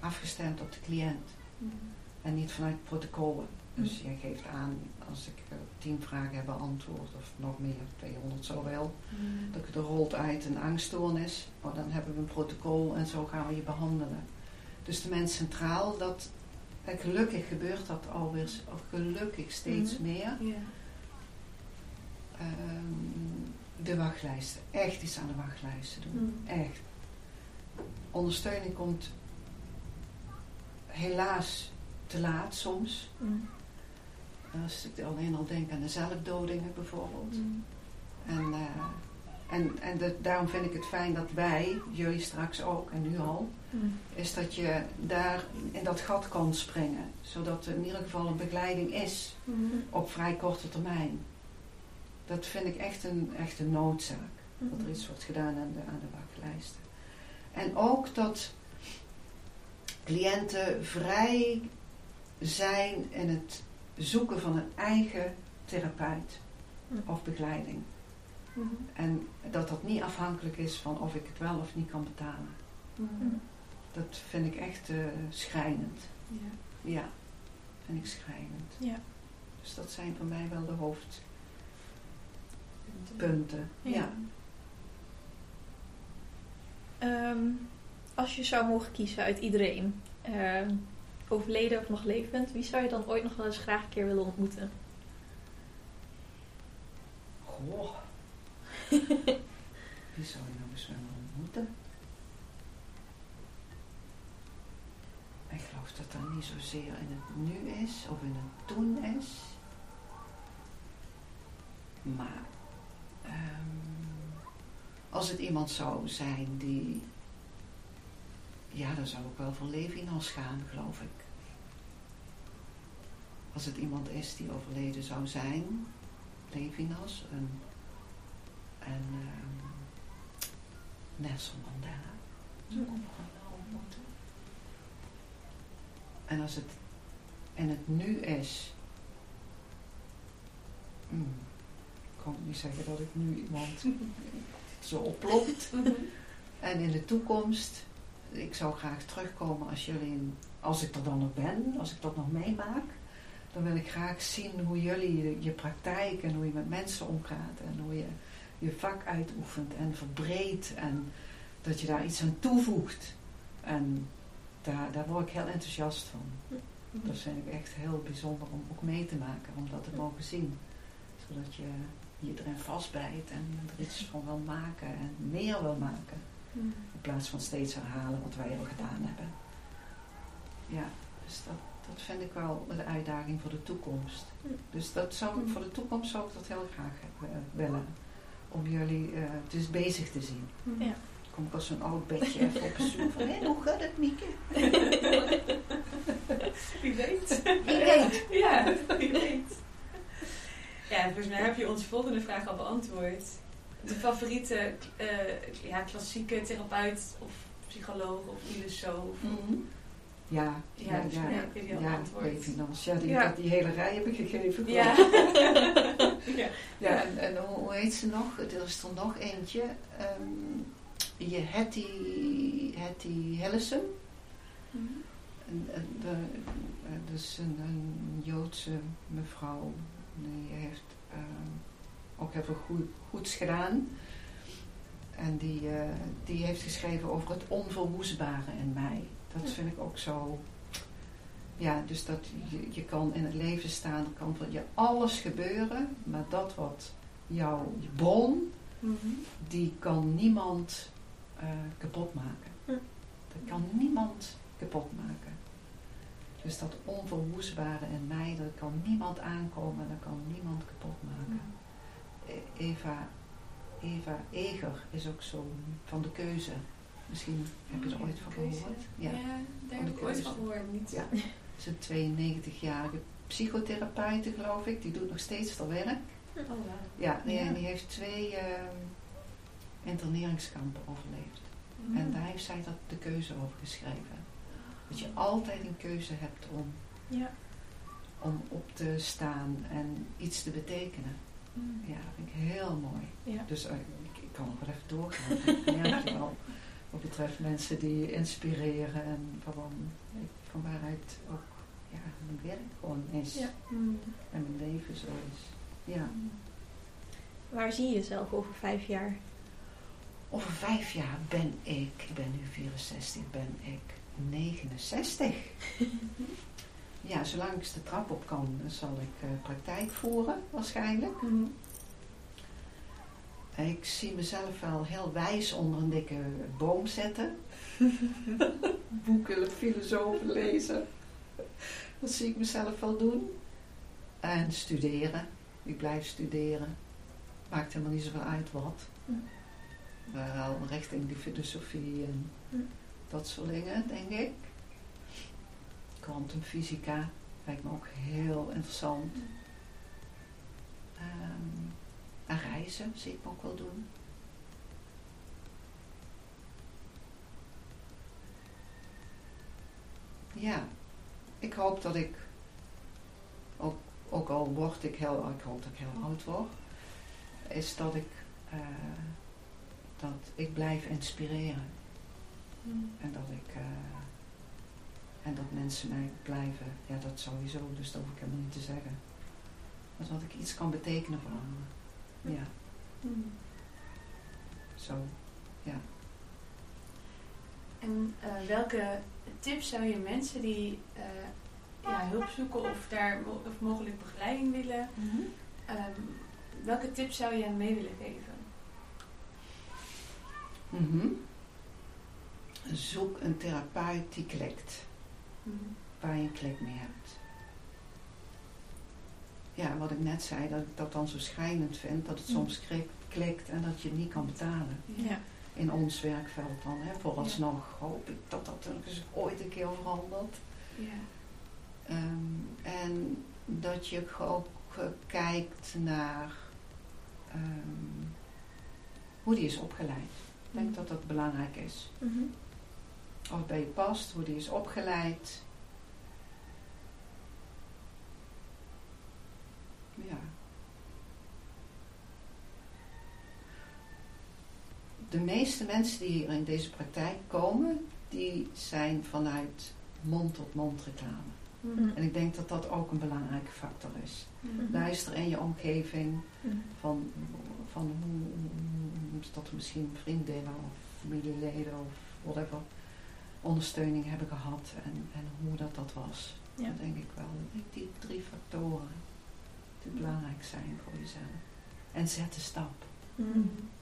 C: afgestemd op de cliënt en niet vanuit protocollen. Dus
A: Mm.
C: jij geeft aan, als ik eh, tien vragen heb beantwoord, of nog meer, 200 zo wel, dat er rolt uit een angststoornis, oh, dan hebben we een protocol en zo gaan we je behandelen. Dus de mens centraal, dat, en gelukkig gebeurt dat alweer, of gelukkig steeds
A: Mhm.
C: meer. Ehm, de wachtlijsten, echt iets aan de wachtlijsten doen,
A: Mm.
C: echt. Ondersteuning komt helaas te laat soms.
A: Mm.
C: Als ik alleen al denk aan de zelfdodingen bijvoorbeeld.
A: Mm.
C: En, eh, en, en de- daarom vind ik het fijn dat wij, jullie straks ook en nu al,
A: Mm.
C: is dat je daar in dat gat kan springen. Zodat er in ieder geval een begeleiding is op vrij korte termijn. Dat vind ik echt een, echt een noodzaak. Dat er iets wordt gedaan aan de, aan de wachtlijsten. En ook dat cliënten vrij zijn in het zoeken van een eigen therapeut
A: Mm.
C: of begeleiding.
A: Mm.
C: En dat dat niet afhankelijk is van of ik het wel of niet kan betalen.
A: Mm.
C: Dat vind ik echt eh, schrijnend.
A: Ja.
C: Ja, vind ik schrijnend.
A: Ja.
C: Dus dat zijn voor mij wel de hoofdpunten. Ja.
A: Ehm, als je zou mogen kiezen uit iedereen, ehm, overleden of nog levend, wie zou je dan ooit nog wel eens graag een keer willen ontmoeten?
C: Goh. Wie zou je nou eens willen ontmoeten? Ik geloof dat dat niet zozeer in het nu is of in het toen is. Maar ehm, als het iemand zou zijn die. Ja, dan zou ik wel voor Levinas gaan, geloof ik. Als het iemand is die overleden zou zijn, Levinas en, en ehm, Nelson Mandela. Wel ontmoeten. En als het en het nu is, hmm, ik kan niet zeggen dat ik nu iemand zo oplopt. En in de toekomst, ik zou graag terugkomen als jullie, als ik er dan nog ben, als ik dat nog meemaak, dan wil ik graag zien hoe jullie je, je praktijk en hoe je met mensen omgaat en hoe je je vak uitoefent en verbreedt en dat je daar iets aan toevoegt. En daar, daar word ik heel enthousiast van. Dat vind ik echt heel bijzonder om ook mee te maken, om dat te mogen zien. Zodat je je erin vastbijt en er iets van wil maken en meer wil maken. In plaats van steeds herhalen wat wij al gedaan hebben. Ja, dus dat, dat vind ik wel de uitdaging voor de toekomst. Dus dat zou ik, voor de toekomst zou ik dat heel graag eh, willen. Om jullie dus bezig te zien.
A: Ja.
C: Kom ik als zo'n oud bedje even op bezoek van, hé, hoe gaat het Mieke?
B: Wie weet.
C: Wie weet.
B: Ja, wie weet. Ja, volgens mij heb je onze volgende vraag al beantwoord. De favoriete eh, ja, klassieke therapeut of psycholoog of filosoof.
C: Mhm. Ja,
B: Ja,
C: ja,
B: volgens
C: ja. Ja,
B: beantwoord.
C: Levinas. Ja, die,
A: Ja.
C: dat- die hele rij heb ik gegeven.
B: Ja. ja.
C: Ja, en, en hoe, hoe heet ze nog? Er is er nog eentje. ehm je Hetty, Hetty Hillesum. En, en de, eh, dus een, een Joodse mevrouw. Die heeft ehm, ook heel veel goed, goeds gedaan. En die, eh, die heeft geschreven over het onverwoestbare in mij. Dat vind ik ook zo. Ja, dus dat je, je kan in het leven staan, er kan van je alles gebeuren, maar dat wat jouw bron, die kan niemand eh, kapot maken. Dat kan niemand kapot maken. Dus dat onverwoestbare in mij, dat kan niemand aankomen, dat kan niemand kapot maken. Eva, Eva Eger is ook zo van de keuze. Misschien heb je er ooit van gehoord.
B: Ja,
C: Ja.
B: daar heb ik ooit van gehoord. Niet.
C: Ja. Het is een 92-jarige psychotherapeute, geloof ik. Die doet nog steeds haar werk.
B: Oh, wow.
C: Ja, die,
A: Ja.
C: die heeft twee ehm, interneringskampen overleefd.
B: Mhm.
C: En daar heeft zij dat, de keuze over geschreven. Dat je altijd een keuze hebt om,
A: Ja.
C: om op te staan en iets te betekenen.
B: Mm.
C: Ja, dat vind ik heel mooi.
A: Ja.
C: Dus eh, ik, ik kan nog wel even doorgaan. Dat merk je wel. Wat betreft mensen die inspireren en van, van waaruit ook ja, mijn werk gewoon is.
A: Ja.
B: Mm.
C: En mijn leven zo is. Ja.
A: Waar zie je jezelf over vijf jaar?
C: Over vijf jaar ben ik, ik ben nu 64, ben ik 69. ja, zolang ik de trap op kan, zal ik eh, praktijk voeren waarschijnlijk.
B: Mhm.
C: Ik zie mezelf wel heel wijs onder een dikke boom zetten. Boeken, filosofen lezen. Dat zie ik mezelf wel doen. En studeren. Ik blijf studeren. Maakt helemaal niet zoveel uit wat.
A: Hm.
C: Maar wel richting die filosofie en
A: Hm.
C: dat soort dingen, denk ik. Quantumfysica lijkt me ook heel interessant. Ehm, en reizen zie ik me ook wel doen. Ja, ik hoop dat ik, ook, ook al word ik heel, ik hoop dat ik heel oud word, is dat ik, eh, dat ik blijf inspireren.
B: Mm.
C: En dat ik, eh, en dat mensen mij blijven, ja dat sowieso, dus dat hoef ik helemaal niet te zeggen. Maar dat ik iets kan betekenen voor anderen. Ja,
B: Mm.
C: zo.
B: En eh, welke tips zou je mensen die eh, ja, hulp zoeken of daar mo- of mogelijk begeleiding willen, ehm, welke tips zou je hen mee willen geven?
C: Mhm. Zoek een therapeut die klikt,
B: Mhm.
C: Waar je een klik mee hebt. Ja, wat ik net zei, dat ik dat dan zo schijnend vind, dat het
A: Mm.
C: soms klik- klikt en dat je het niet kan betalen.
A: Ja.
C: In ons werkveld dan, hè. vooralsnog hoop ik dat dat ooit een keer verandert.
B: Ja.
C: Ehm, en dat je ook eh, kijkt naar ehm, hoe die is opgeleid. Ik denk
B: Mm.
C: dat dat belangrijk is.
A: Mhm.
C: Of bij je past, hoe die is opgeleid. Ja. De meeste mensen die hier in deze praktijk komen, die zijn vanuit mond tot mond reclame.
B: Mhm.
C: En ik denk dat dat ook een belangrijke factor is.
B: Mhm.
C: Luister in je omgeving
A: Mhm.
C: van, van hoe, dat misschien vriendinnen of familieleden of whatever ondersteuning hebben gehad en, en hoe dat dat was.
A: Ja.
C: Dat denk ik wel. Die drie factoren die belangrijk zijn voor jezelf. En zet de stap.
A: Mhm.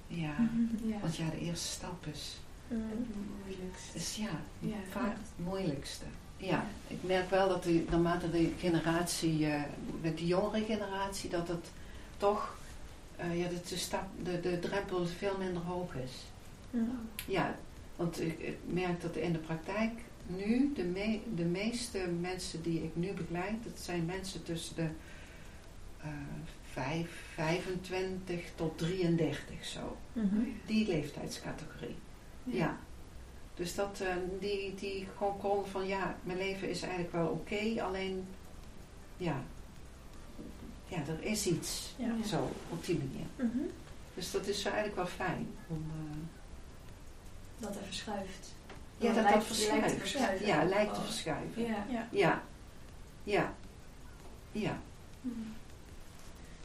C: Ja,
A: Mhm.
B: Ja.
C: want ja, de eerste stap is,
A: Mhm.
B: Het moeilijkst.
C: is ja,
B: Ja.
C: vaak
A: Ja.
C: het moeilijkste. Ja, ik merk wel dat die, naarmate de generatie, eh, met de jongere generatie, dat het toch, eh, ja, dat de, stap, de, de drempel veel minder hoog is.
A: Mhm.
C: Ja, want ik, ik merk dat in de praktijk nu, de, me, de meeste mensen die ik nu begeleid, dat zijn mensen tussen de eh 5, 25 tot 33 zo.
A: Mhm.
C: Die leeftijdscategorie. Ja. Dus dat, eh, die, die gewoon komen van ja, mijn leven is eigenlijk wel oké, alleen ja, ja, er is iets.
A: Ja.
C: Zo, op die manier.
A: Mhm.
C: Dus dat is eigenlijk wel fijn. Om, eh,
B: Dat er verschuift.
C: ja,
B: Oh,
C: dat
B: lijkt-
C: dat verschuift.
B: lijkt te verschuiven.
C: Ja, lijkt te
B: Oh.
C: verschuiven.
B: Ja.
A: Ja.
C: Ja, ja, ja.
B: Mhm.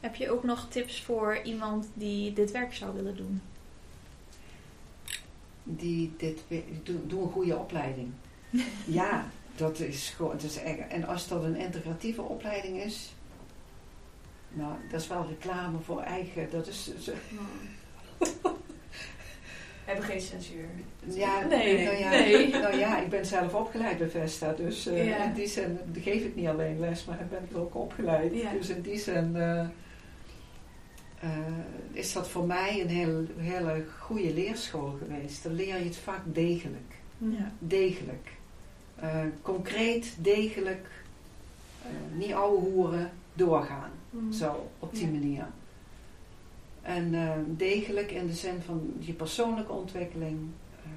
A: Heb je ook nog tips voor iemand die dit werk zou willen doen?
C: Die dit, doe, doe een goede opleiding. ja, dat is gewoon, dat is echt, en als dat een integratieve opleiding is, nou, dat is wel reclame voor eigen, dat is, zo-
B: hebben geen censuur.
C: ja,
B: Nee,
C: nou ja,
B: nee.
C: nou ja, ik ben zelf opgeleid bij Vesta, dus
B: Ja.
C: in die zin geef ik niet alleen les, maar ben ik ook opgeleid.
B: Ja.
C: Dus in die zin eh, eh, is dat voor mij een heel, hele goede leerschool geweest. Dan leer je het vak degelijk.
A: Ja.
C: Degelijk. Concreet, degelijk. niet ouwe hoeren, doorgaan.
B: Mhm.
C: Zo, op die manier. En uh, degelijk in de zin van je persoonlijke ontwikkeling, uh,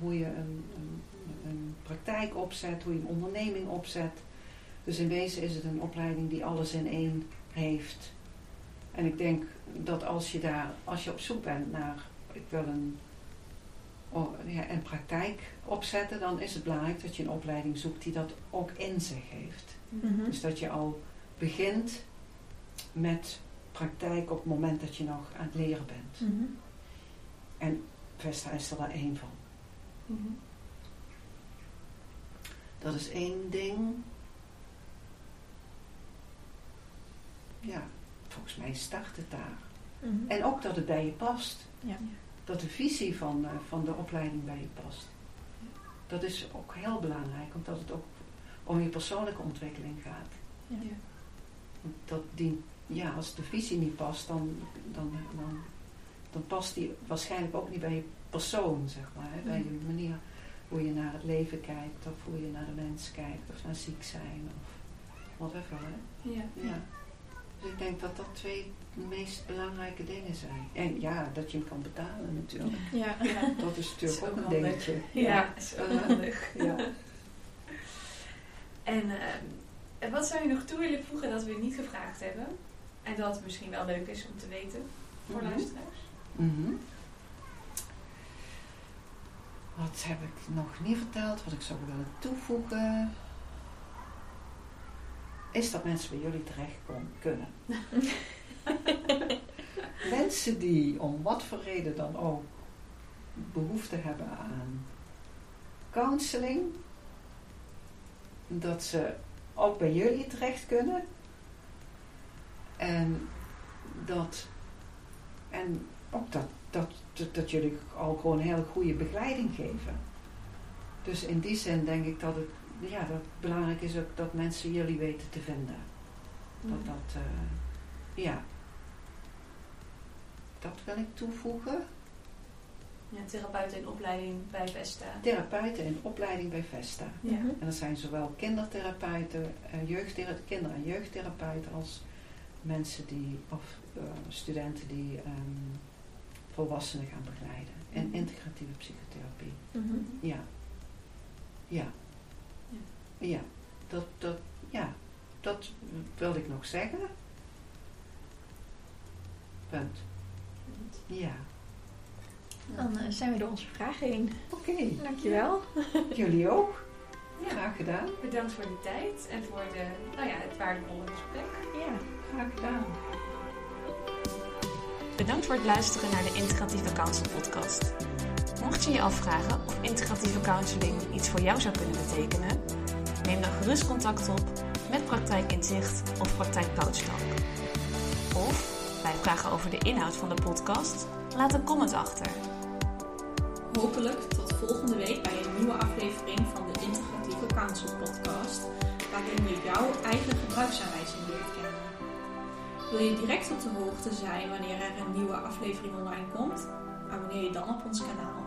C: hoe je een, een, een, praktijk opzet, hoe je een onderneming opzet. Dus in wezen is het een opleiding die alles in één heeft. En ik denk dat als je daar, als je op zoek bent naar, ik wil een, ja, een praktijk opzetten, dan is het belangrijk dat je een opleiding zoekt die dat ook in zich heeft.
A: Mhm.
C: Dus dat je al begint met praktijk op het moment dat je nog aan het leren bent.
A: Mhm.
C: En Vesta is er daar één van.
B: Mhm.
C: Dat is één ding. Ja, volgens mij start het daar.
A: Mhm.
C: En ook dat het bij je past.
A: Ja.
C: Dat de visie van, eh, van de opleiding bij je past. Dat is ook heel belangrijk, omdat het ook om je persoonlijke ontwikkeling gaat.
A: Ja.
C: Dat die, ja, als de visie niet past, dan, dan, dan, dan past die waarschijnlijk ook niet bij je persoon, zeg maar. Hè? Bij je manier hoe je naar het leven kijkt, of hoe je naar de mens kijkt, of naar ziek zijn, of whatever. Hè?
B: Ja.
C: Ja. Dus ik denk dat dat twee de meest belangrijke dingen zijn. En ja, dat je hem kan betalen natuurlijk.
A: Ja.
B: Ja.
C: Dat is natuurlijk
B: is
C: ook
B: ook
C: een dingetje.
B: Ja, is ook
C: Uh-huh.
B: handig.
C: Ja.
B: En eh, wat zou je nog toe willen voegen dat we niet gevraagd hebben? En dat misschien wel leuk is om te weten voor
C: Mhm.
B: luisteraars?
C: Mhm. Wat heb ik nog niet verteld, wat ik zou willen toevoegen? Is dat mensen bij jullie terecht kunnen. mensen die om wat voor reden dan ook behoefte hebben aan counseling, dat ze ook bij jullie terecht kunnen. En dat, en ook dat, dat, dat, dat jullie al gewoon een hele goede begeleiding geven. Dus in die zin denk ik dat het, ja, dat belangrijk is ook dat mensen jullie weten te vinden. Dat dat, eh, ja. Dat wil ik toevoegen.
B: Ja, therapeuten in opleiding bij Vesta.
C: Therapeuten in opleiding bij Vesta.
B: Ja.
C: En dat zijn zowel kindertherapeuten, eh, jeugdthera- kinder- en jeugdtherapeuten als mensen die, of eh, studenten die ehm, volwassenen gaan begeleiden. En
B: Mhm.
C: integratieve psychotherapie.
A: Mhm.
C: Ja. Ja. Ja. Dat, dat, ja. Dat wilde ik nog zeggen. Punt. Ja.
A: Dan eh, zijn we door onze vragen heen.
C: Oké.
A: Dankjewel.
C: Jullie ook.
B: Ja.
C: Graag gedaan.
B: Bedankt voor de tijd en voor de, nou ja, het waardevolle gesprek.
A: Ja.
C: Graag gedaan.
B: Bedankt voor het luisteren naar de Integratieve Counsel podcast. Mocht je je afvragen of integratieve counseling iets voor jou zou kunnen betekenen, neem dan gerust contact op met Praktijk Inzicht of Praktijk Couchtalk. Of bij vragen over de inhoud van de podcast, laat een comment achter.
A: Hopelijk tot volgende week bij een nieuwe aflevering van de Integratieve Counsel podcast, waarin je jouw eigen gebruiksaanwijzing leert kennen. Wil je direct op de hoogte zijn wanneer er een nieuwe aflevering online komt? Abonneer je dan op ons kanaal.